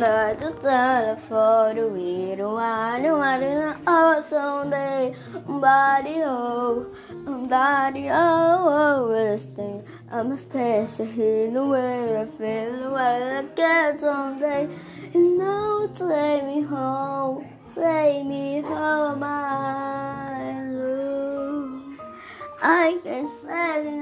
I just stand for the weird one Who one in the day. Body oh, body oh, this thing. I must taste to hear the way I feel when I get someday. You know, take me home, take me home, my love. I can say